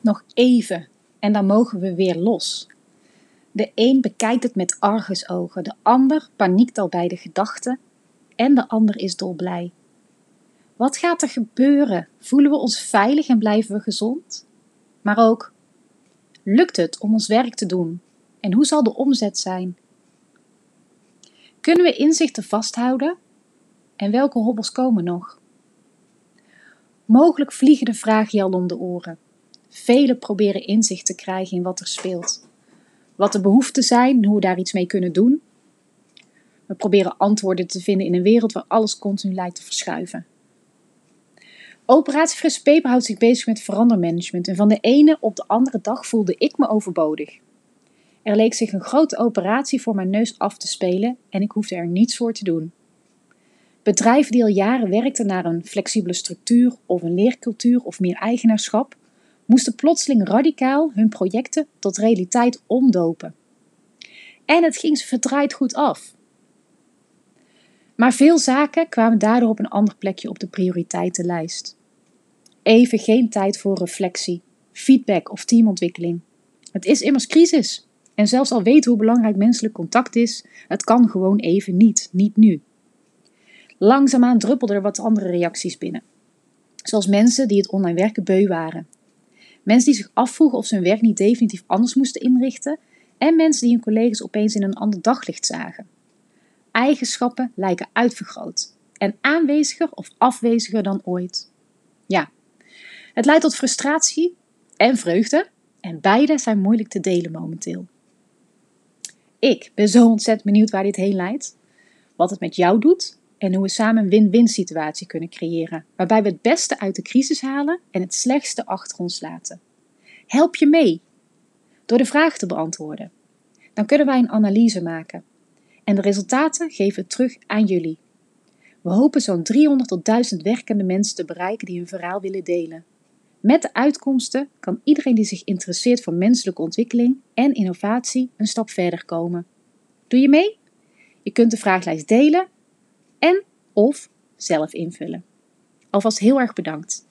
Nog even en dan mogen we weer los. De een bekijkt het met argusogen, de ander paniekt al bij de gedachte en de ander is dolblij. Wat gaat er gebeuren? Voelen we ons veilig en blijven we gezond? Maar ook, lukt het om ons werk te doen? En hoe zal de omzet zijn? Kunnen we inzichten vasthouden? En welke hobbels komen nog? Mogelijk vliegen de vragen je al om de oren. Velen proberen inzicht te krijgen in wat er speelt. Wat de behoeften zijn hoe we daar iets mee kunnen doen. We proberen antwoorden te vinden in een wereld waar alles continu lijkt te verschuiven. Operatie Frisse Peper houdt zich bezig met verandermanagement en van de ene op de andere dag voelde ik me overbodig. Er leek zich een grote operatie voor mijn neus af te spelen en ik hoefde er niets voor te doen. Bedrijven die al jaren werkten naar een flexibele structuur of een leercultuur of meer eigenaarschap, moesten plotseling radicaal hun projecten tot realiteit omdopen. En het ging ze verdraaid goed af. Maar veel zaken kwamen daardoor op een ander plekje op de prioriteitenlijst. Even geen tijd voor reflectie, feedback of teamontwikkeling. Het is immers crisis. En zelfs al weten hoe belangrijk menselijk contact is, het kan gewoon even niet, niet nu. Langzaamaan druppelden er wat andere reacties binnen. Zoals mensen die het online werken beu waren. Mensen die zich afvroegen of ze hun werk niet definitief anders moesten inrichten. En mensen die hun collega's opeens in een ander daglicht zagen. Eigenschappen lijken uitvergroot. En aanweziger of afweziger dan ooit. Ja, het leidt tot frustratie en vreugde. En beide zijn moeilijk te delen momenteel. Ik ben zo ontzettend benieuwd waar dit heen leidt. Wat het met jou doet en hoe we samen een win-win situatie kunnen creëren, waarbij we het beste uit de crisis halen en het slechtste achter ons laten. Help je mee door de vraag te beantwoorden. Dan kunnen wij een analyse maken en de resultaten geven we terug aan jullie. We hopen zo'n 300 tot 1000 werkende mensen te bereiken die hun verhaal willen delen. Met de uitkomsten kan iedereen die zich interesseert voor menselijke ontwikkeling en innovatie een stap verder komen. Doe je mee? Je kunt de vraaglijst delen en of zelf invullen. Alvast heel erg bedankt.